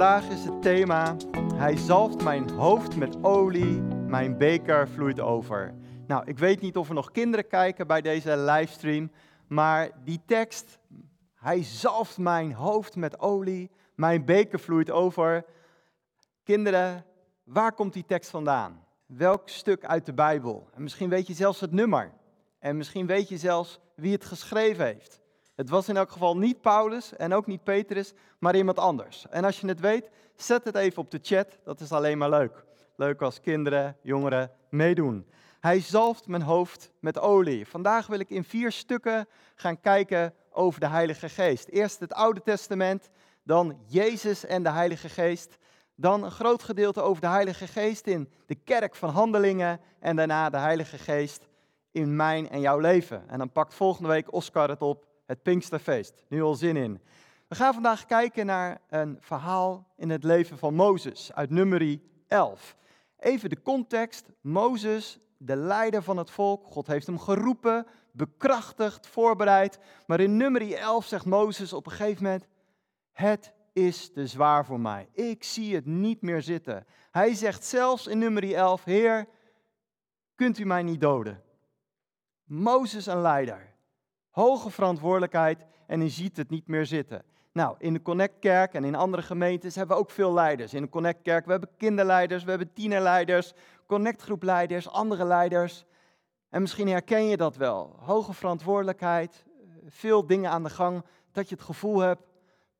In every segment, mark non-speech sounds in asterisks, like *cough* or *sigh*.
vandaag is het thema: Hij zalft mijn hoofd met olie, mijn beker vloeit over. Nou, ik weet niet of er nog kinderen kijken bij deze livestream, maar die tekst, Hij zalft mijn hoofd met olie, mijn beker vloeit over. Kinderen, waar komt die tekst vandaan? Welk stuk uit de Bijbel? En misschien weet je zelfs het nummer. En misschien weet je zelfs wie het geschreven heeft. Het was in elk geval niet Paulus en ook niet Petrus, maar iemand anders. En als je het weet, zet het even op de chat. Dat is alleen maar leuk. Leuk als kinderen, jongeren meedoen. Hij zalft mijn hoofd met olie. Vandaag wil ik in vier stukken gaan kijken over de Heilige Geest. Eerst het Oude Testament, dan Jezus en de Heilige Geest. Dan een groot gedeelte over de Heilige Geest in de kerk van Handelingen. En daarna de Heilige Geest in mijn en jouw leven. En dan pakt volgende week Oscar het op het Pinksterfeest. Nu al zin in. We gaan vandaag kijken naar een verhaal in het leven van Mozes uit Numeri 11. Even de context. Mozes, de leider van het volk, God heeft hem geroepen, bekrachtigd, voorbereid. Maar in Numeri 11 zegt Mozes op een gegeven moment: Het is te zwaar voor mij. Ik zie het niet meer zitten. Hij zegt zelfs in Numeri 11: Heer, kunt u mij niet doden? Mozes, een leider hoge verantwoordelijkheid en je ziet het niet meer zitten. Nou, in de Connect-kerk en in andere gemeentes hebben we ook veel leiders. In de Connect-kerk, we hebben kinderleiders, we hebben tienerleiders, Connect-groepleiders, andere leiders. En misschien herken je dat wel. Hoge verantwoordelijkheid, veel dingen aan de gang, dat je het gevoel hebt,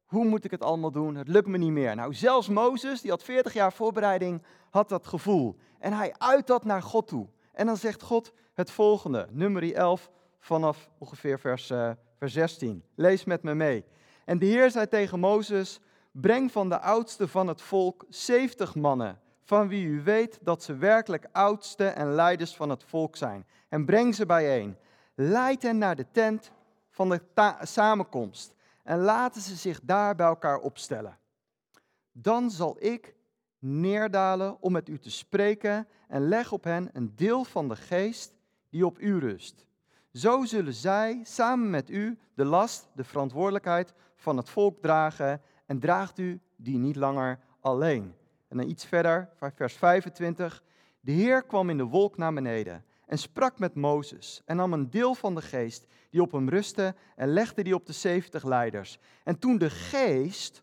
hoe moet ik het allemaal doen? Het lukt me niet meer. Nou, zelfs Mozes, die had 40 jaar voorbereiding, had dat gevoel. En hij uit dat naar God toe. En dan zegt God het volgende, nummer 11, vanaf ongeveer vers, uh, vers 16. Lees met me mee. En de Heer zei tegen Mozes: Breng van de oudste van het volk 70 mannen, van wie u weet dat ze werkelijk oudste en leiders van het volk zijn. En breng ze bijeen. Leid hen naar de tent van de samenkomst en laten ze zich daar bij elkaar opstellen. Dan zal ik neerdalen om met u te spreken en leg op hen een deel van de geest die op u rust. Zo zullen zij samen met u de last, de verantwoordelijkheid van het volk dragen en draagt u die niet langer alleen. En dan iets verder, vers 25. De Heer kwam in de wolk naar beneden en sprak met Mozes en nam een deel van de geest die op hem rustte en legde die op de zeventig leiders. En toen de geest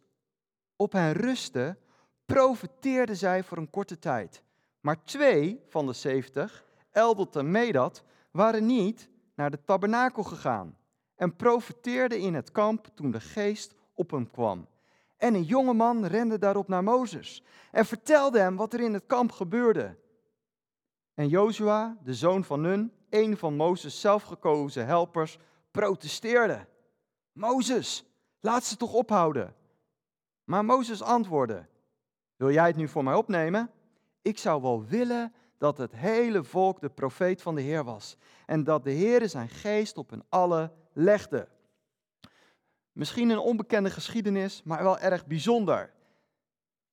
op hen rustte, profeteerden zij voor een korte tijd. Maar twee van de zeventig, Eldot en Medad, waren niet naar de tabernakel gegaan en profeteerde in het kamp toen de geest op hem kwam. En een jonge man rende daarop naar Mozes en vertelde hem wat er in het kamp gebeurde. En Jozua, de zoon van Nun, een van Mozes zelfgekozen helpers, protesteerde. Mozes, laat ze toch ophouden. Maar Mozes antwoordde, wil jij het nu voor mij opnemen? Ik zou wel willen dat het hele volk de profeet van de Heer was. En dat de Heer zijn geest op hen allen legde. Misschien een onbekende geschiedenis, maar wel erg bijzonder.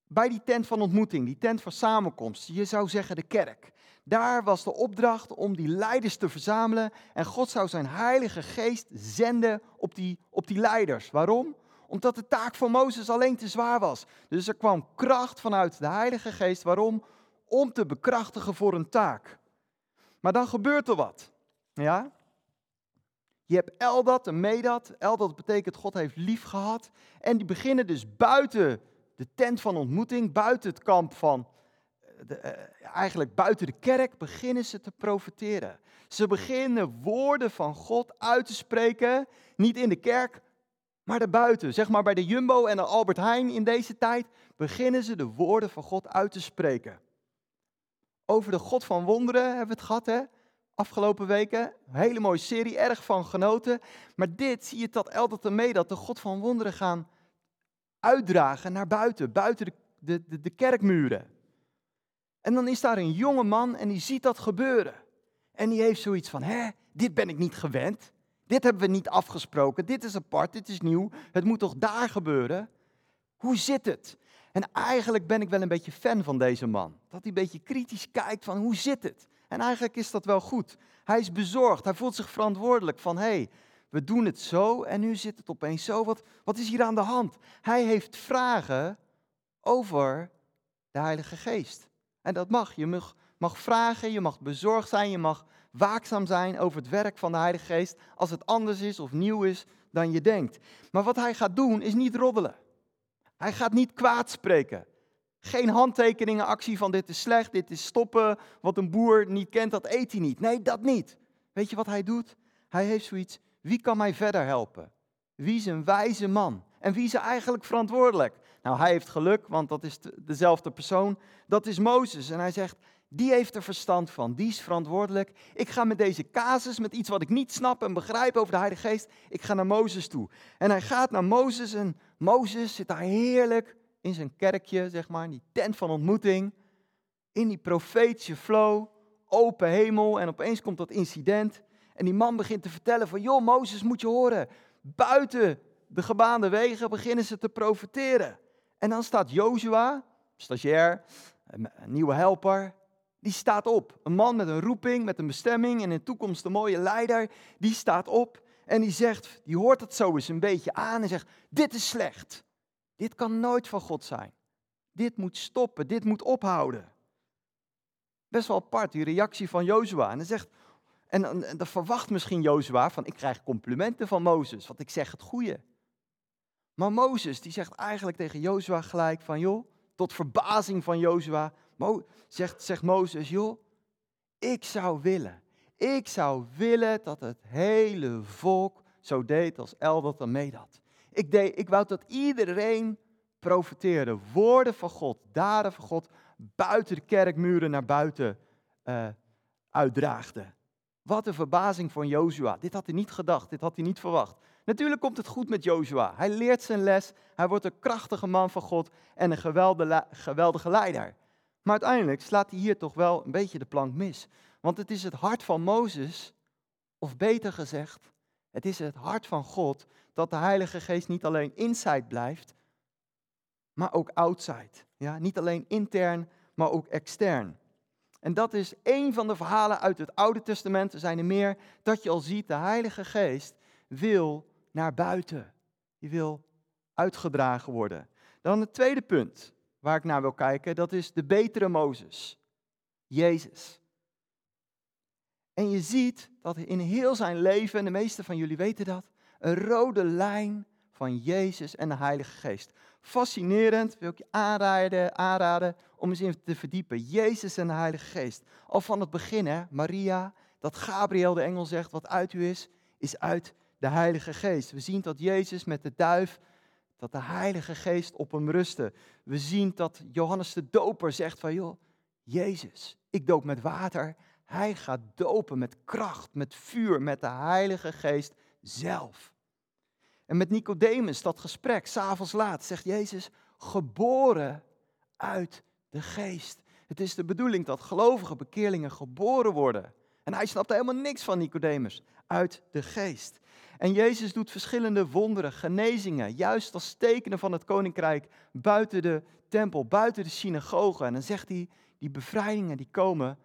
Bij die tent van ontmoeting, die tent van samenkomst, je zou zeggen de kerk. Daar was de opdracht om die leiders te verzamelen en God zou zijn heilige geest zenden op die, op die leiders. Waarom? Omdat de taak van Mozes alleen te zwaar was. Dus er kwam kracht vanuit de heilige geest. Waarom? Om te bekrachtigen voor een taak. Maar dan gebeurt er wat. Ja? Je hebt Eldat en Medat. Eldat betekent God heeft lief gehad. En die beginnen dus buiten de tent van ontmoeting, buiten het kamp van, eh, de, eh, eigenlijk buiten de kerk, beginnen ze te profeteren. Ze beginnen woorden van God uit te spreken, niet in de kerk, maar daarbuiten. Zeg maar bij de Jumbo en de Albert Heijn in deze tijd, beginnen ze de woorden van God uit te spreken. Over de God van wonderen hebben we het gehad, hè? Afgelopen weken. Een hele mooie serie, erg van genoten. Maar dit zie je dat Eldert mee dat de God van wonderen gaan uitdragen naar buiten, buiten de, de, de, de kerkmuren. En dan is daar een jonge man en die ziet dat gebeuren. En die heeft zoiets van, hè, dit ben ik niet gewend. Dit hebben we niet afgesproken. Dit is apart, dit is nieuw. Het moet toch daar gebeuren? Hoe zit het? En eigenlijk ben ik wel een beetje fan van deze man. Dat hij een beetje kritisch kijkt van hoe zit het? En eigenlijk is dat wel goed. Hij is bezorgd, hij voelt zich verantwoordelijk van hé, hey, we doen het zo en nu zit het opeens zo. Wat, wat is hier aan de hand? Hij heeft vragen over de Heilige Geest. En dat mag. Je mag, mag vragen, je mag bezorgd zijn, je mag waakzaam zijn over het werk van de Heilige Geest als het anders is of nieuw is dan je denkt. Maar wat hij gaat doen is niet roddelen. Hij gaat niet kwaad spreken. Geen handtekeningen, actie van dit is slecht, dit is stoppen. Wat een boer niet kent, dat eet hij niet. Nee, dat niet. Weet je wat hij doet? Hij heeft zoiets, wie kan mij verder helpen? Wie is een wijze man? En wie is er eigenlijk verantwoordelijk? Nou, hij heeft geluk, want dat is dezelfde persoon. Dat is Mozes. En hij zegt, die heeft er verstand van, die is verantwoordelijk. Ik ga met deze casus, met iets wat ik niet snap en begrijp over de Heilige Geest, ik ga naar Mozes toe. En hij gaat naar Mozes en Mozes zit daar heerlijk in zijn kerkje, zeg maar, in die tent van ontmoeting, in die profetische flow, open hemel en opeens komt dat incident. En die man begint te vertellen van, joh Mozes moet je horen, buiten de gebaande wegen beginnen ze te profeteren. En dan staat Jozua, stagiair, een nieuwe helper, die staat op. Een man met een roeping, met een bestemming en in de toekomst een mooie leider, die staat op en die zegt, die hoort het zo eens een beetje aan en zegt, dit is slecht. Dit kan nooit van God zijn. Dit moet stoppen, dit moet ophouden. Best wel apart, die reactie van Jozua. En dan en dan verwacht misschien Jozua van, ik krijg complimenten van Mozes, want ik zeg het goede. Maar Mozes, die zegt eigenlijk tegen Jozua gelijk van, joh, tot verbazing van Jozua, zegt, zegt Mozes, joh, ik zou willen, ik zou willen dat het hele volk zo deed als Eldad en Medad. Ik, deed, ik wou dat iedereen profeteerde, woorden van God, daden van God, buiten de kerkmuren naar buiten uh, uitdraagde. Wat een verbazing van Jozua. Dit had hij niet gedacht, dit had hij niet verwacht. Natuurlijk komt het goed met Jozua. Hij leert zijn les, hij wordt een krachtige man van God en een geweldige leider. Maar uiteindelijk slaat hij hier toch wel een beetje de plank mis. Want het is het hart van Mozes, of beter gezegd, het is het hart van God dat de Heilige Geest niet alleen inside blijft, maar ook outside. Ja? Niet alleen intern, maar ook extern. En dat is een van de verhalen uit het Oude Testament, er zijn er meer, dat je al ziet, de Heilige Geest wil naar buiten. Die wil uitgedragen worden. Dan het tweede punt waar ik naar wil kijken, dat is de betere Mozes. Jezus. En je ziet dat in heel zijn leven, en de meeste van jullie weten dat, een rode lijn van Jezus en de Heilige Geest. Fascinerend, wil ik je aanraden, aanraden om eens in te verdiepen. Jezus en de Heilige Geest. Al van het begin, hè, Maria, dat Gabriel de engel zegt, wat uit u is, is uit de Heilige Geest. We zien dat Jezus met de duif, dat de Heilige Geest op hem rustte. We zien dat Johannes de Doper zegt van, joh, Jezus, ik doop met water. Hij gaat dopen met kracht, met vuur, met de Heilige Geest zelf. En met Nicodemus, dat gesprek, s'avonds laat, zegt Jezus, geboren uit de geest. Het is de bedoeling dat gelovige bekeerlingen geboren worden. En hij snapt helemaal niks van Nicodemus, uit de geest. En Jezus doet verschillende wonderen, genezingen, juist als tekenen van het koninkrijk buiten de tempel, buiten de synagoge. En dan zegt hij, die bevrijdingen die komen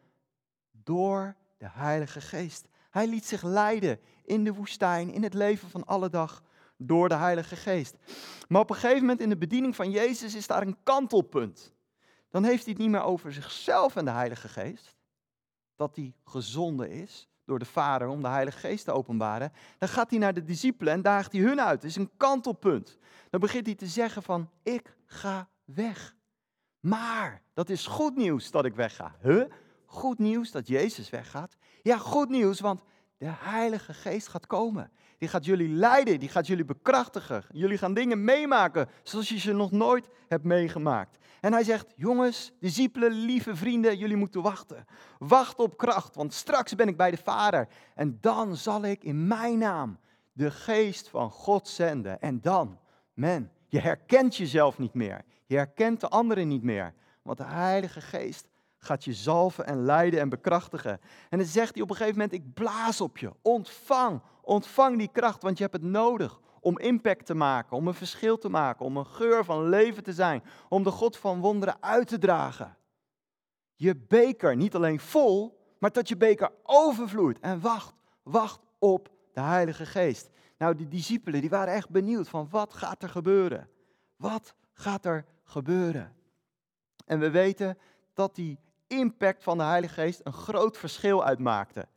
door de Heilige Geest. Hij liet zich leiden in de woestijn, in het leven van alle dag, door de Heilige Geest. Maar op een gegeven moment in de bediening van Jezus is daar een kantelpunt. Dan heeft hij het niet meer over zichzelf en de Heilige Geest, dat hij gezonden is door de Vader om de Heilige Geest te openbaren. Dan gaat hij naar de discipelen en daagt hij hun uit. Het is een kantelpunt. Dan begint hij te zeggen van, ik ga weg. Maar, dat is goed nieuws dat ik wegga. Huh? Goed nieuws dat Jezus weggaat? Ja, goed nieuws, want de Heilige Geest gaat komen. Die gaat jullie leiden, die gaat jullie bekrachtigen. Jullie gaan dingen meemaken zoals je ze nog nooit hebt meegemaakt. En hij zegt, jongens, discipelen, lieve vrienden, jullie moeten wachten. Wacht op kracht, want straks ben ik bij de Vader. En dan zal ik in mijn naam de geest van God zenden. En dan, men, je herkent jezelf niet meer. Je herkent de anderen niet meer. Want de Heilige Geest gaat je zalven en leiden en bekrachtigen. En dan zegt hij op een gegeven moment, ik blaas op je. Ontvang, ontvang die kracht, want je hebt het nodig om impact te maken, om een verschil te maken, om een geur van leven te zijn, om de God van wonderen uit te dragen. Je beker niet alleen vol, maar dat je beker overvloeit. En wacht, wacht op de Heilige Geest. Nou, die discipelen die waren echt benieuwd van wat gaat er gebeuren? Wat gaat er gebeuren. En we weten dat die impact van de Heilige Geest een groot verschil uitmaakte.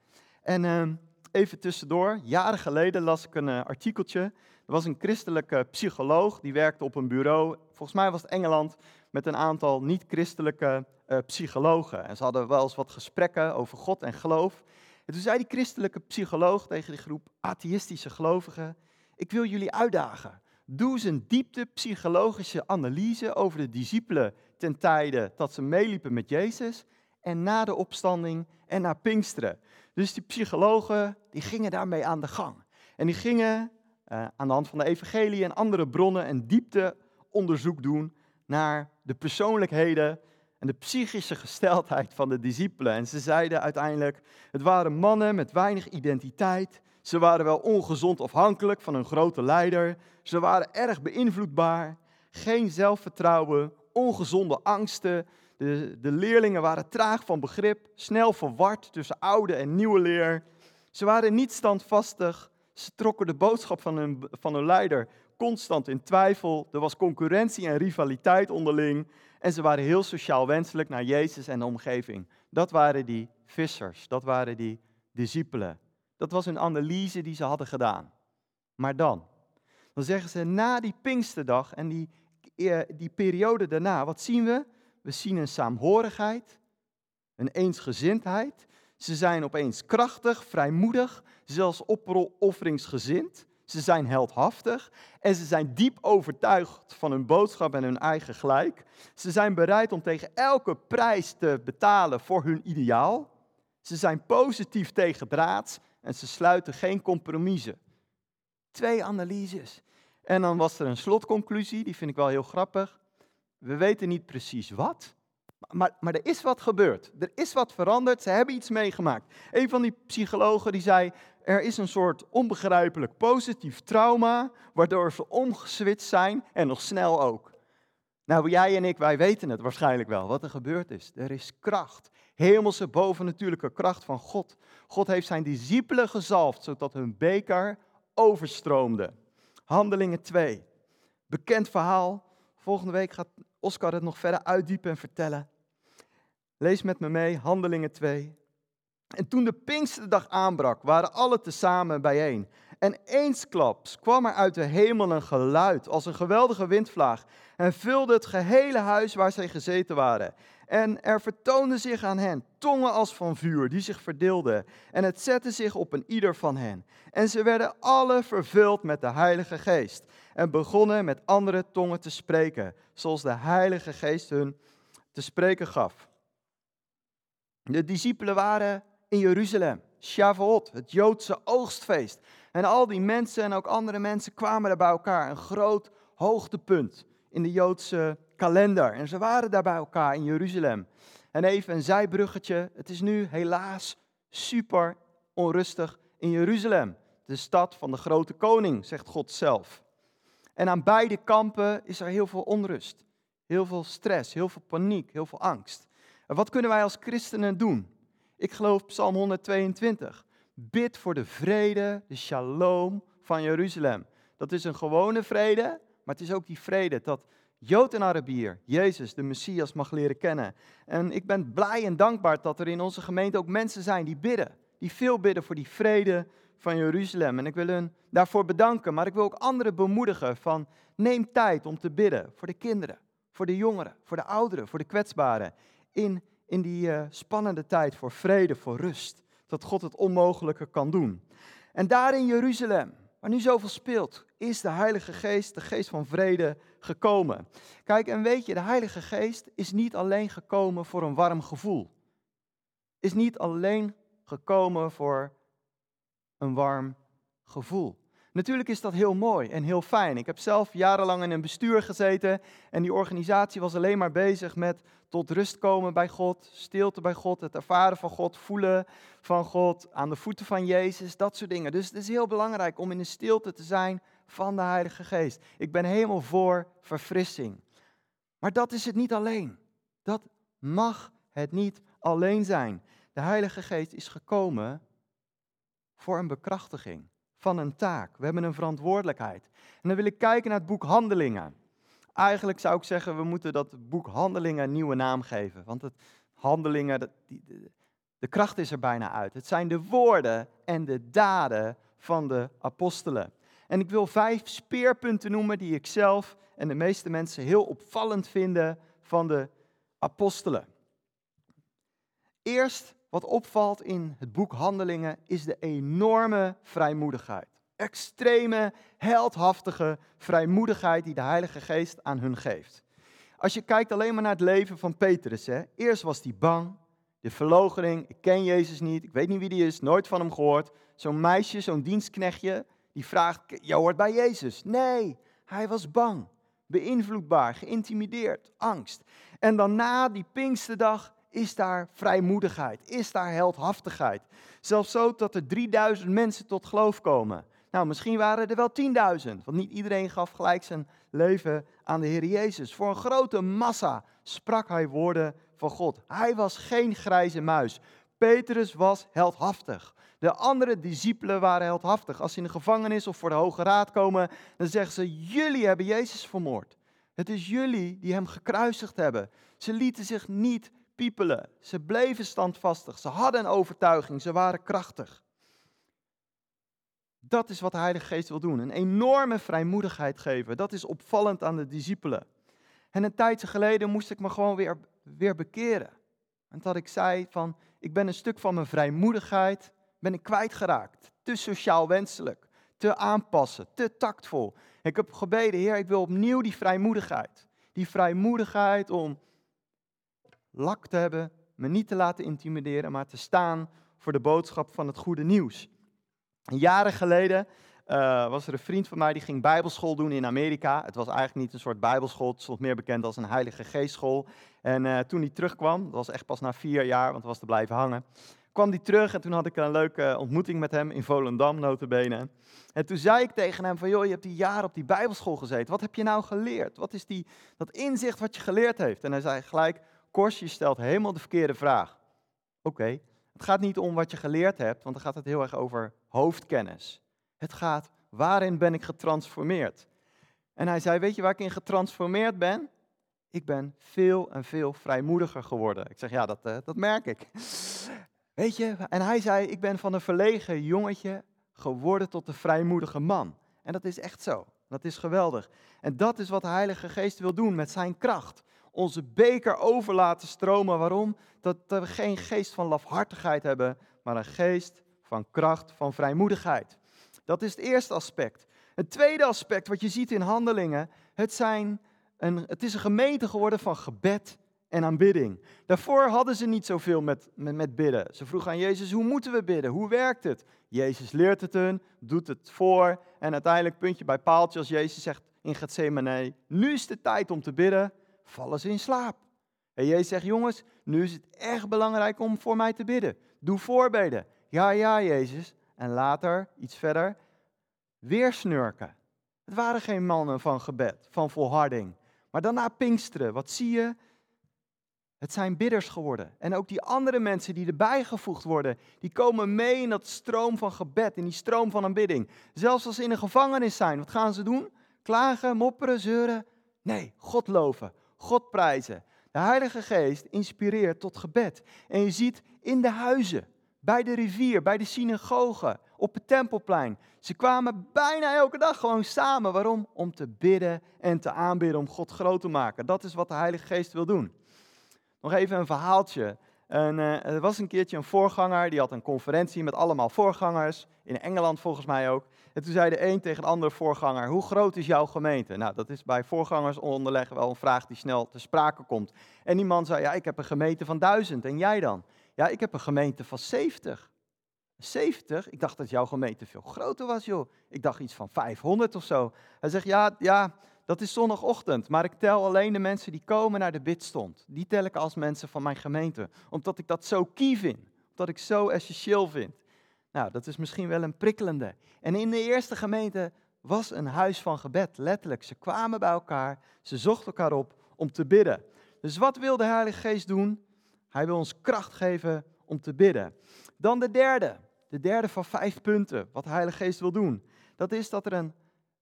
En ehm, even tussendoor, jaren geleden las ik een uh, artikeltje. Er was een christelijke psycholoog, die werkte op een bureau, volgens mij was het Engeland, met een aantal niet-christelijke uh, psychologen. En ze hadden wel eens wat gesprekken over God en geloof. En toen zei die christelijke psycholoog tegen die groep atheïstische gelovigen: Ik wil jullie uitdagen. Doe eens een diepte psychologische analyse over de discipelen ten tijde dat ze meeliepen met Jezus en na de opstanding en na Pinksteren. Dus die psychologen die gingen daarmee aan de gang. En die gingen uh, aan de hand van de evangelie en andere bronnen een diepteonderzoek doen naar de persoonlijkheden en de psychische gesteldheid van de discipelen. En ze zeiden uiteindelijk, het waren mannen met weinig identiteit. Ze waren wel ongezond afhankelijk van een grote leider. Ze waren erg beïnvloedbaar. Geen zelfvertrouwen, ongezonde angsten. De, de leerlingen waren traag van begrip, snel verward tussen oude en nieuwe leer. Ze waren niet standvastig. Ze trokken de boodschap van hun, van hun leider constant in twijfel. Er was concurrentie en rivaliteit onderling. En ze waren heel sociaal wenselijk naar Jezus en de omgeving. Dat waren die vissers, dat waren die discipelen. Dat was een analyse die ze hadden gedaan. Maar dan, dan zeggen ze na die Pinksterdag en die, eh, die periode daarna, wat zien we? We zien een saamhorigheid, een eensgezindheid. Ze zijn opeens krachtig, vrijmoedig, zelfs opofferingsgezind. Ze zijn heldhaftig en ze zijn diep overtuigd van hun boodschap en hun eigen gelijk. Ze zijn bereid om tegen elke prijs te betalen voor hun ideaal. Ze zijn positief tegen draads en ze sluiten geen compromissen. Twee analyses. En dan was er een slotconclusie, die vind ik wel heel grappig. We weten niet precies wat, maar, maar er is wat gebeurd. Er is wat veranderd, ze hebben iets meegemaakt. Een van die psychologen die zei, er is een soort onbegrijpelijk positief trauma, waardoor ze omgeswitcht zijn en nog snel ook. Nou, jij en ik, wij weten het waarschijnlijk wel, wat er gebeurd is. Er is kracht, hemelse bovennatuurlijke kracht van God. God heeft zijn discipelen gezalfd, zodat hun beker overstroomde. Handelingen 2. Bekend verhaal. Volgende week gaat Oscar het nog verder uitdiepen en vertellen. Lees met me mee, Handelingen 2. En toen de Pinksterdag aanbrak, waren alle tezamen bijeen. En eensklaps kwam er uit de hemel een geluid als een geweldige windvlaag en vulde het gehele huis waar zij gezeten waren. En er vertoonden zich aan hen tongen als van vuur, die zich verdeelden. En het zette zich op een ieder van hen. En ze werden alle vervuld met de Heilige Geest. En begonnen met andere tongen te spreken, zoals de Heilige Geest hun te spreken gaf. De discipelen waren in Jeruzalem, Shavuot, het Joodse oogstfeest. En al die mensen en ook andere mensen kwamen daar bij elkaar. Een groot hoogtepunt in de Joodse kalender. En ze waren daar bij elkaar in Jeruzalem. En even een zijbruggetje. Het is nu helaas super onrustig in Jeruzalem. De stad van de grote koning, zegt God zelf. En aan beide kampen is er heel veel onrust. Heel veel stress, heel veel paniek, heel veel angst. En wat kunnen wij als christenen doen? Ik geloof Psalm 122. Bid voor de vrede, de shalom van Jeruzalem. Dat is een gewone vrede, maar het is ook die vrede dat Jood en Arabier Jezus, de Messias, mag leren kennen. En ik ben blij en dankbaar dat er in onze gemeente ook mensen zijn die bidden. Die veel bidden voor die vrede van Jeruzalem. En ik wil hen daarvoor bedanken, maar ik wil ook anderen bemoedigen van neem tijd om te bidden voor de kinderen, voor de jongeren, voor de ouderen, voor de kwetsbaren. In in die uh, spannende tijd voor vrede, voor rust. Dat God het onmogelijke kan doen. En daar in Jeruzalem, waar nu zoveel speelt, is de Heilige Geest, de Geest van vrede, gekomen. Kijk, en weet je, de Heilige Geest is niet alleen gekomen voor een warm gevoel. Is niet alleen gekomen voor een warm gevoel. Natuurlijk is dat heel mooi en heel fijn. Ik heb zelf jarenlang in een bestuur gezeten en die organisatie was alleen maar bezig met tot rust komen bij God, stilte bij God, het ervaren van God, voelen van God, aan de voeten van Jezus, dat soort dingen. Dus het is heel belangrijk om in de stilte te zijn van de Heilige Geest. Ik ben helemaal voor verfrissing. Maar dat is het niet alleen. Dat mag het niet alleen zijn. De Heilige Geest is gekomen voor een bekrachtiging van een taak. We hebben een verantwoordelijkheid. En dan wil ik kijken naar het boek Handelingen. Eigenlijk zou ik zeggen, we moeten dat boek Handelingen een nieuwe naam geven. Want het Handelingen, de, de kracht is er bijna uit. Het zijn de woorden en de daden van de apostelen. En ik wil vijf speerpunten noemen die ik zelf en de meeste mensen heel opvallend vinden van de apostelen. Eerst wat opvalt in het boek Handelingen is de enorme vrijmoedigheid. Extreme, heldhaftige vrijmoedigheid die de Heilige Geest aan hun geeft. Als je kijkt alleen maar naar het leven van Petrus, hè, eerst was hij bang, de verloochening, ik ken Jezus niet, ik weet niet wie die is, nooit van hem gehoord. Zo'n meisje, zo'n dienstknechtje, die vraagt, je hoort bij Jezus. Nee, hij was bang, beïnvloedbaar, geïntimideerd, angst. En dan na die Pinksterdag is daar vrijmoedigheid, is daar heldhaftigheid. Zelfs zo dat er 3000 mensen tot geloof komen. Nou, misschien waren er wel 10.000, want niet iedereen gaf gelijk zijn leven aan de Heer Jezus. Voor een grote massa sprak hij woorden van God. Hij was geen grijze muis. Petrus was heldhaftig. De andere discipelen waren heldhaftig. Als ze in de gevangenis of voor de Hoge Raad komen, dan zeggen ze: Jullie hebben Jezus vermoord. Het is jullie die hem gekruisigd hebben. Ze lieten zich niet Ze bleven standvastig. Ze hadden een overtuiging. Ze waren krachtig. Dat is wat de Heilige Geest wil doen. Een enorme vrijmoedigheid geven. Dat is opvallend aan de discipelen. En een tijdje geleden moest ik me gewoon weer, weer bekeren. En dat ik zei van, ik ben een stuk van mijn vrijmoedigheid, ben ik kwijtgeraakt. Te sociaal wenselijk, te aanpassen, te tactvol. Ik heb gebeden, Heer, ik wil opnieuw die vrijmoedigheid. Die vrijmoedigheid om lak te hebben, me niet te laten intimideren, maar te staan voor de boodschap van het goede nieuws. Jaren geleden uh, was er een vriend van mij die ging bijbelschool doen in Amerika. Het was eigenlijk niet een soort bijbelschool, het stond meer bekend als een heilige geestschool. En uh, toen hij terugkwam, dat was echt pas na vier jaar, want hij was te blijven hangen, kwam hij terug en toen had ik een leuke ontmoeting met hem in Volendam, notabene. En toen zei ik tegen hem van, joh, je hebt die jaren op die bijbelschool gezeten, wat heb je nou geleerd? Wat is die, dat inzicht wat je geleerd heeft? En hij zei gelijk, Kors, je stelt helemaal de verkeerde vraag. Oké, het gaat niet om wat je geleerd hebt, want dan gaat het heel erg over hoofdkennis. Het gaat, waarin ben ik getransformeerd? En hij zei, weet je waar ik in getransformeerd ben? Ik ben veel en veel vrijmoediger geworden. Ik zeg, ja, dat, uh, dat merk ik. Weet je, en hij zei, ik ben van een verlegen jongetje geworden tot een vrijmoedige man. En dat is echt zo. Dat is geweldig. En dat is wat de Heilige Geest wil doen met zijn kracht. Onze beker over laten stromen. Waarom? Dat we geen geest van lafhartigheid hebben, maar een geest van kracht, van vrijmoedigheid. Dat is het eerste aspect. Het tweede aspect wat je ziet in handelingen, het, zijn een, het is een gemeente geworden van gebed en aanbidding. Daarvoor hadden ze niet zoveel met, met, met bidden. Ze vroegen aan Jezus, hoe moeten we bidden? Hoe werkt het? Jezus leert het hun, doet het voor en uiteindelijk puntje bij paaltje als Jezus zegt in Gethsemane, nu is de tijd om te bidden, vallen ze in slaap. En Jezus zegt, jongens, nu is het echt belangrijk om voor mij te bidden. Doe voorbeden. Ja, ja, Jezus. En later, iets verder, weer snurken. Het waren geen mannen van gebed, van volharding. Maar daarna Pinksteren, wat zie je? Het zijn bidders geworden. En ook die andere mensen die erbij gevoegd worden, die komen mee in dat stroom van gebed, in die stroom van aanbidding. Zelfs als ze in een gevangenis zijn, wat gaan ze doen? Klagen, mopperen, zeuren? Nee, God loven, God prijzen. De Heilige Geest inspireert tot gebed. En je ziet in de huizen, bij de rivier, bij de synagogen, op het tempelplein. Ze kwamen bijna elke dag gewoon samen. Waarom? Om te bidden en te aanbidden, om God groot te maken. Dat is wat de Heilige Geest wil doen. Nog even een verhaaltje. En, uh, er was een keertje een voorganger, die had een conferentie met allemaal voorgangers, in Engeland volgens mij ook. En toen zei de een tegen de andere voorganger, hoe groot is jouw gemeente? Nou, dat is bij voorgangers onderleg wel een vraag die snel te sprake komt. En die man zei, ja, ik heb een gemeente van duizend, en jij dan? Ja, ik heb een gemeente van 70. 70? Ik dacht dat jouw gemeente veel groter was, joh. Ik dacht iets van 500 of zo. Hij zegt, ja, ja, dat is zondagochtend, maar ik tel alleen de mensen die komen naar de bidstond. Die tel ik als mensen van mijn gemeente, omdat ik dat zo key vind, omdat ik zo essentieel vind. Nou, dat is misschien wel een prikkelende. En in de eerste gemeente was een huis van gebed, letterlijk. Ze kwamen bij elkaar, ze zochten elkaar op om te bidden. Dus wat wil de Heilige Geest doen? Hij wil ons kracht geven om te bidden. Dan de derde, de derde van vijf punten, wat de Heilige Geest wil doen. Dat is dat er een,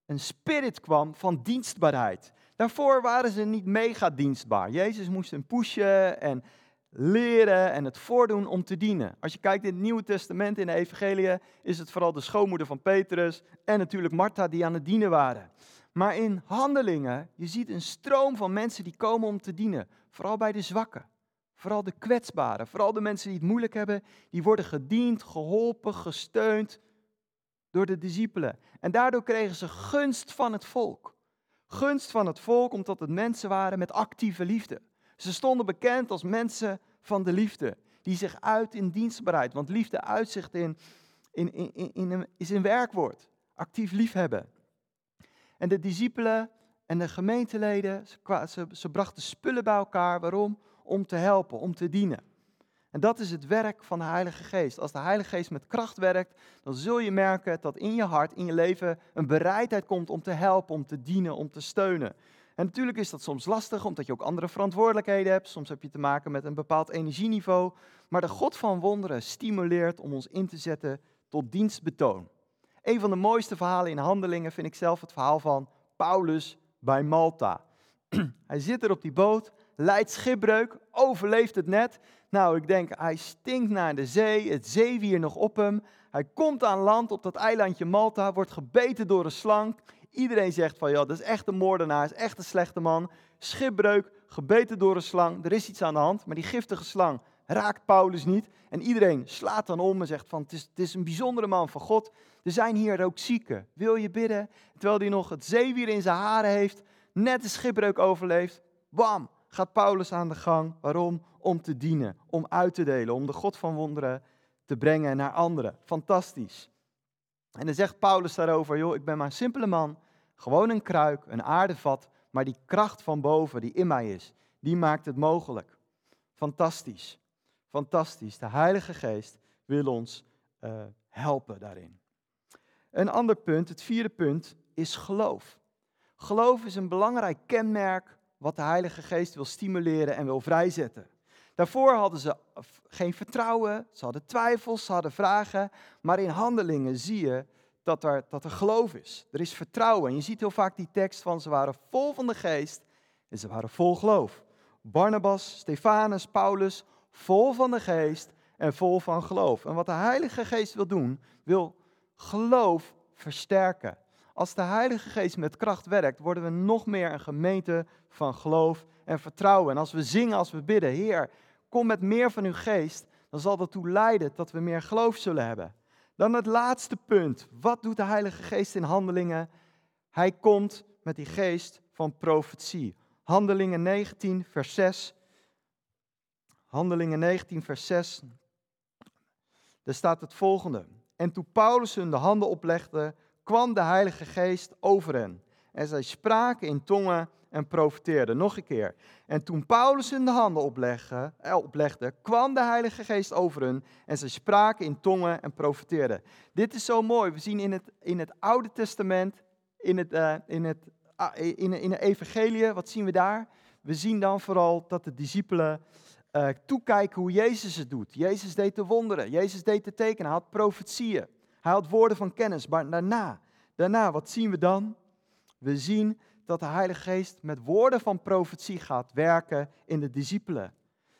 een spirit kwam van dienstbaarheid. Daarvoor waren ze niet mega dienstbaar. Jezus moest hen pushen en leren en het voordoen om te dienen. Als je kijkt in het Nieuwe Testament, in de Evangelie, is het vooral de schoonmoeder van Petrus en natuurlijk Martha die aan het dienen waren. Maar in handelingen, je ziet een stroom van mensen die komen om te dienen. Vooral bij de zwakken, vooral de kwetsbaren, vooral de mensen die het moeilijk hebben, die worden gediend, geholpen, gesteund door de discipelen. En daardoor kregen ze gunst van het volk. Gunst van het volk omdat het mensen waren met actieve liefde. Ze stonden bekend als mensen van de liefde, die zich uit in dienstbaarheid. Want liefde uitzicht in, in, in, in, is een werkwoord. Actief liefhebben. En de discipelen en de gemeenteleden, ze, ze brachten spullen bij elkaar. Waarom? Om te helpen, om te dienen. En dat is het werk van de Heilige Geest. Als de Heilige Geest met kracht werkt, dan zul je merken dat in je hart, in je leven, een bereidheid komt om te helpen, om te dienen, om te steunen. En natuurlijk is dat soms lastig, omdat je ook andere verantwoordelijkheden hebt. Soms heb je te maken met een bepaald energieniveau. Maar de God van wonderen stimuleert om ons in te zetten tot dienstbetoon. Een van de mooiste verhalen in handelingen vind ik zelf het verhaal van Paulus bij Malta. *clears throat* Hij zit er op die boot, leidt schipbreuk, overleeft het net. Nou, ik denk, hij stinkt naar de zee, het zeewier nog op hem. Hij komt aan land op dat eilandje Malta, wordt gebeten door een slang. Iedereen zegt van, ja, dat is echt een moordenaar, is echt een slechte man. Schipbreuk, gebeten door een slang, er is iets aan de hand. Maar die giftige slang raakt Paulus niet. En iedereen slaat dan om en zegt van, het is, het is een bijzondere man van God. Er zijn hier ook zieken. Wil je bidden? Terwijl hij nog het zeewier in zijn haren heeft, net de schipbreuk overleeft. Bam, gaat Paulus aan de gang. Waarom? Om te dienen, om uit te delen, om de God van wonderen te brengen naar anderen. Fantastisch. En dan zegt Paulus daarover, joh, ik ben maar een simpele man, gewoon een kruik, een aardevat, maar die kracht van boven die in mij is, die maakt het mogelijk. Fantastisch, fantastisch. De Heilige Geest wil ons uh, helpen daarin. Een ander punt, het vierde punt, is geloof. Geloof is een belangrijk kenmerk wat de Heilige Geest wil stimuleren en wil vrijzetten. Daarvoor hadden ze geen vertrouwen, ze hadden twijfels, ze hadden vragen, maar in handelingen zie je dat er, dat er geloof is. Er is vertrouwen. En je ziet heel vaak die tekst van ze waren vol van de geest en ze waren vol geloof. Barnabas, Stefanus, Paulus, vol van de geest en vol van geloof. En wat de Heilige Geest wil doen, wil geloof versterken. Als de Heilige Geest met kracht werkt, worden we nog meer een gemeente van geloof en vertrouwen. En als we zingen, als we bidden, Heer, kom met meer van uw geest, dan zal dat toe leiden dat we meer geloof zullen hebben. Dan het laatste punt. Wat doet de Heilige Geest in handelingen? Hij komt met die geest van profetie. Handelingen 19, vers 6. Handelingen 19, vers 6. Daar staat het volgende. En toen Paulus hun de handen oplegde, kwam de Heilige Geest over hen. En zij spraken in tongen en profeteerden. Nog een keer. En toen Paulus hun de handen oplegde, eh, oplegde, kwam de Heilige Geest over hen. En zij spraken in tongen en profeteerden. Dit is zo mooi. We zien in het, in het Oude Testament, in het, uh, in, het, uh, in, in de Evangelie, wat zien we daar? We zien dan vooral dat de discipelen uh, toekijken hoe Jezus het doet. Jezus deed de wonderen, Jezus deed de tekenen, hij had profetieën, hij had woorden van kennis. Maar daarna, daarna, wat zien we dan? We zien dat de Heilige Geest met woorden van profetie gaat werken in de discipelen.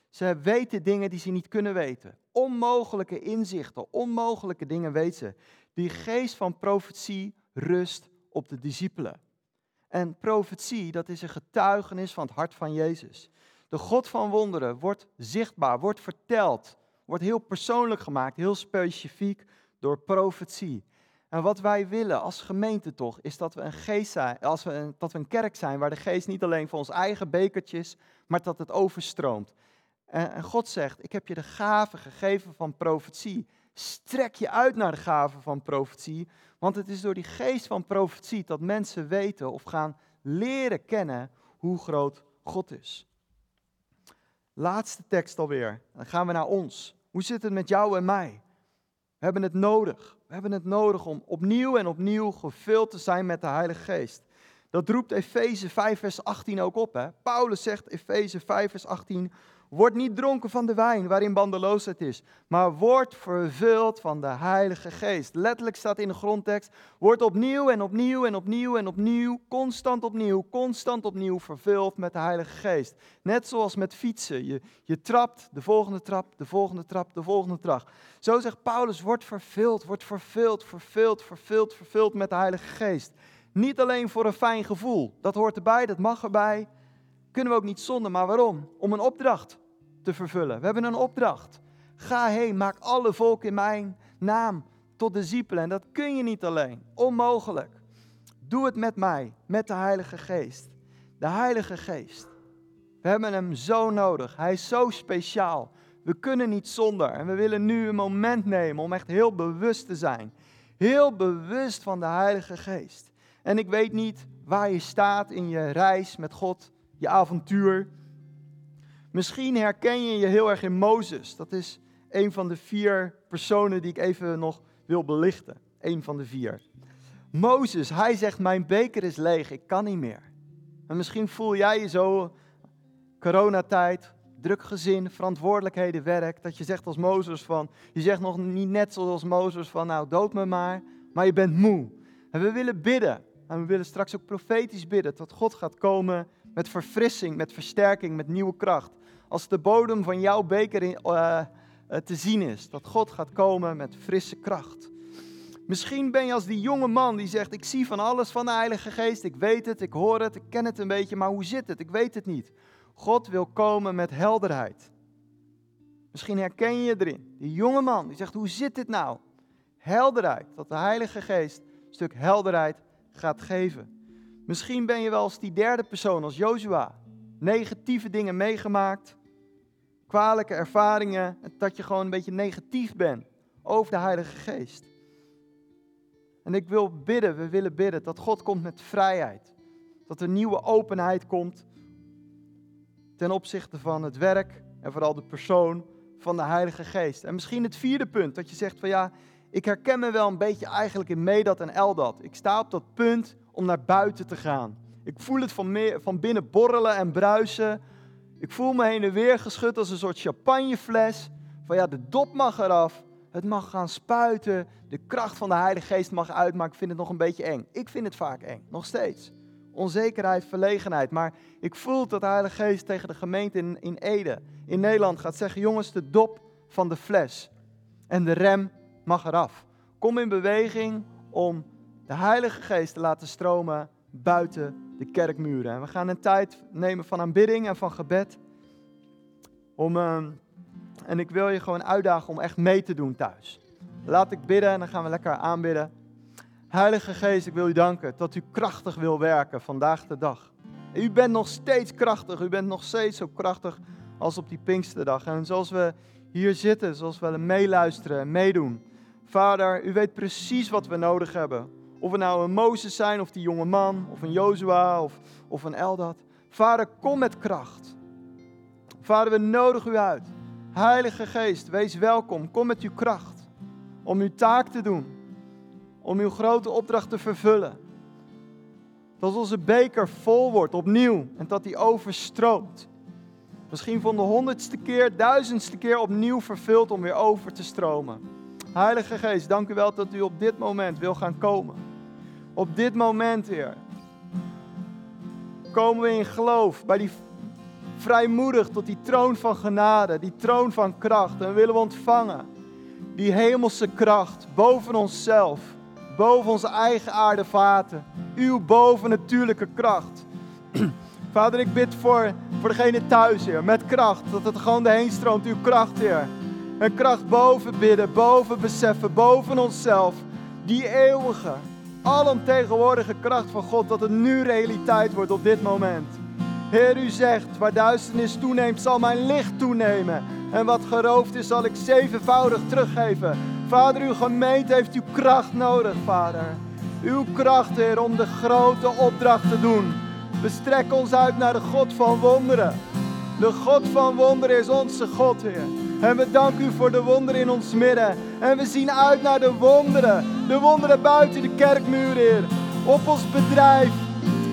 Ze weten dingen die ze niet kunnen weten. Onmogelijke inzichten, onmogelijke dingen weten ze. Die geest van profetie rust op de discipelen. En profetie, dat is een getuigenis van het hart van Jezus. De God van wonderen wordt zichtbaar, wordt verteld, wordt heel persoonlijk gemaakt, heel specifiek door profetie. En wat wij willen als gemeente toch, is dat we een geest zijn, als we een, dat we een kerk zijn waar de geest niet alleen voor ons eigen bekertjes, maar dat het overstroomt. En, en God zegt, ik heb je de gave gegeven van profetie. Strek je uit naar de gave van profetie, want het is door die geest van profetie dat mensen weten of gaan leren kennen hoe groot God is. Laatste tekst alweer. Dan gaan we naar ons. Hoe zit het met jou en mij? We hebben het nodig. We hebben het nodig om opnieuw en opnieuw gevuld te zijn met de Heilige Geest. Dat roept Efeze 5, vers 18 ook op. Hè? Paulus zegt, Efeze 5, vers 18, Word niet dronken van de wijn waarin bandeloosheid is, maar word vervuld van de Heilige Geest. Letterlijk staat in de grondtekst, word opnieuw en opnieuw en opnieuw en opnieuw, constant opnieuw, constant opnieuw vervuld met de Heilige Geest. Net zoals met fietsen, je, je trapt, de volgende trap, de volgende trap, de volgende trap. Zo zegt Paulus, word vervuld, word vervuld, vervuld, vervuld, vervuld met de Heilige Geest. Niet alleen voor een fijn gevoel, dat hoort erbij, dat mag erbij. Kunnen we ook niet zonder, maar waarom? Om een opdracht te vervullen. We hebben een opdracht. Ga heen, maak alle volken in mijn naam tot discipelen. En dat kun je niet alleen. Onmogelijk. Doe het met mij, met de Heilige Geest. De Heilige Geest. We hebben hem zo nodig. Hij is zo speciaal. We kunnen niet zonder. En we willen nu een moment nemen om echt heel bewust te zijn. Heel bewust van de Heilige Geest. En ik weet niet waar je staat in je reis met God, je avontuur. Misschien herken je je heel erg in Mozes. Dat is een van de vier personen die ik even nog wil belichten. Een van de vier. Mozes, hij zegt: Mijn beker is leeg, ik kan niet meer. En misschien voel jij je zo, coronatijd, druk gezin, verantwoordelijkheden, werk, dat je zegt als Mozes van, je zegt nog niet net zoals Mozes van, nou dood me maar, maar je bent moe. En we willen bidden, en we willen straks ook profetisch bidden, dat God gaat komen met verfrissing, met versterking, met nieuwe kracht. Als de bodem van jouw beker in, uh, te zien is, dat God gaat komen met frisse kracht. Misschien ben je als die jonge man die zegt: Ik zie van alles van de Heilige Geest, ik weet het, ik hoor het, ik ken het een beetje, maar hoe zit het? Ik weet het niet. God wil komen met helderheid. Misschien herken je je erin. Die jonge man die zegt: Hoe zit dit nou? Helderheid, dat de Heilige Geest een stuk helderheid gaat geven. Misschien ben je wel als die derde persoon, als Joshua. Negatieve dingen meegemaakt, kwalijke ervaringen, dat je gewoon een beetje negatief bent over de Heilige Geest. En ik wil bidden, we willen bidden dat God komt met vrijheid. Dat er nieuwe openheid komt ten opzichte van het werk en vooral de persoon van de Heilige Geest. En misschien het vierde punt, dat je zegt van ja, ik herken me wel een beetje eigenlijk in Medat en Eldat. Ik sta op dat punt om naar buiten te gaan. Ik voel het van, meer, van binnen borrelen en bruisen. Ik voel me heen en weer geschud als een soort champagnefles. Van ja, de dop mag eraf. Het mag gaan spuiten. De kracht van de Heilige Geest mag uit, maar ik vind het nog een beetje eng. Ik vind het vaak eng, nog steeds. Onzekerheid, verlegenheid. Maar ik voel dat de Heilige Geest tegen de gemeente in, in Ede, in Nederland, gaat zeggen: jongens, de dop van de fles en de rem mag eraf. Kom in beweging om de Heilige Geest te laten stromen buiten de kerkmuren. En we gaan een tijd nemen van aanbidding en van gebed. Om, ehm, en ik wil je gewoon uitdagen om echt mee te doen thuis. Laat ik bidden en dan gaan we lekker aanbidden. Heilige Geest, ik wil u danken dat u krachtig wil werken vandaag de dag. U bent nog steeds krachtig. U bent nog steeds zo krachtig als op die Pinksterdag. En zoals we hier zitten, zoals we meeluisteren en meedoen. Vader, u weet precies wat we nodig hebben. Of we nou een Mozes zijn, of die jonge man, of een Jozua, of, of een Eldad. Vader, kom met kracht. Vader, we nodigen u uit. Heilige Geest, wees welkom. Kom met uw kracht. Om uw taak te doen. Om uw grote opdracht te vervullen. Dat onze beker vol wordt opnieuw en dat die overstroomt. Misschien van de honderdste keer, duizendste keer opnieuw vervuld om weer over te stromen. Heilige Geest, dank u wel dat u op dit moment wil gaan komen. Op dit moment, Heer. Komen we in geloof bij die vrijmoedig tot die troon van genade, die troon van kracht. En willen we ontvangen die hemelse kracht boven onszelf, boven onze eigen aardevaten. Uw bovennatuurlijke kracht. *clears throat* Vader, ik bid voor, voor degene thuis, Heer, met kracht. Dat het gewoon erheen stroomt, uw kracht, Heer. Een kracht boven bidden, boven beseffen, boven onszelf. Die eeuwige, alomtegenwoordige kracht van God, dat het nu realiteit wordt op dit moment. Heer, u zegt, waar duisternis toeneemt, zal mijn licht toenemen. En wat geroofd is, zal ik zevenvoudig teruggeven. Vader, uw gemeente heeft uw kracht nodig, Vader. Uw kracht, Heer, om de grote opdracht te doen. We strekken ons uit naar de God van wonderen. De God van wonderen is onze God, Heer. En we danken u voor de wonderen in ons midden. En we zien uit naar de wonderen. De wonderen buiten de kerkmuur, Heer. Op ons bedrijf,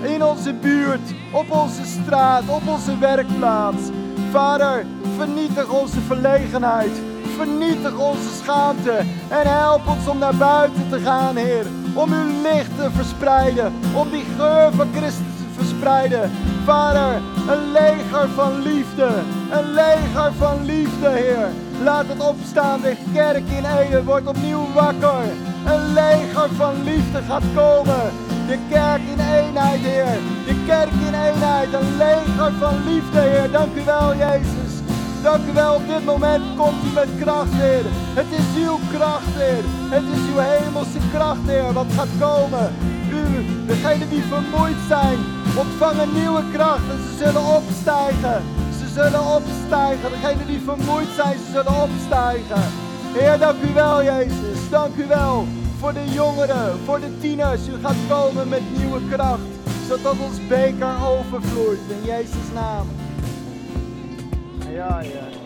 in onze buurt, op onze straat, op onze werkplaats. Vader, vernietig onze verlegenheid. Vernietig onze schaamte. En help ons om naar buiten te gaan, Heer. Om uw licht te verspreiden. Om die geur van Christus verspreiden. Vader, een leger van liefde. Een leger van liefde, Heer. Laat het opstaan. De kerk in Ede wordt opnieuw wakker. Een leger van liefde gaat komen. De kerk in eenheid, Heer. De kerk in eenheid. Een leger van liefde, Heer. Dank u wel, Jezus. Dank u wel, op dit moment komt u met kracht, Heer. Het is uw kracht, Heer. Het is uw hemelse kracht, Heer, wat gaat komen. U, degenen die vermoeid zijn, ontvangen nieuwe kracht en ze zullen opstijgen. Ze zullen opstijgen. Degenen die vermoeid zijn, ze zullen opstijgen. Heer, dank u wel, Jezus. Dank u wel voor de jongeren, voor de tieners. U gaat komen met nieuwe kracht, zodat ons beker overvloeit. In Jezus' naam. Ja, ja.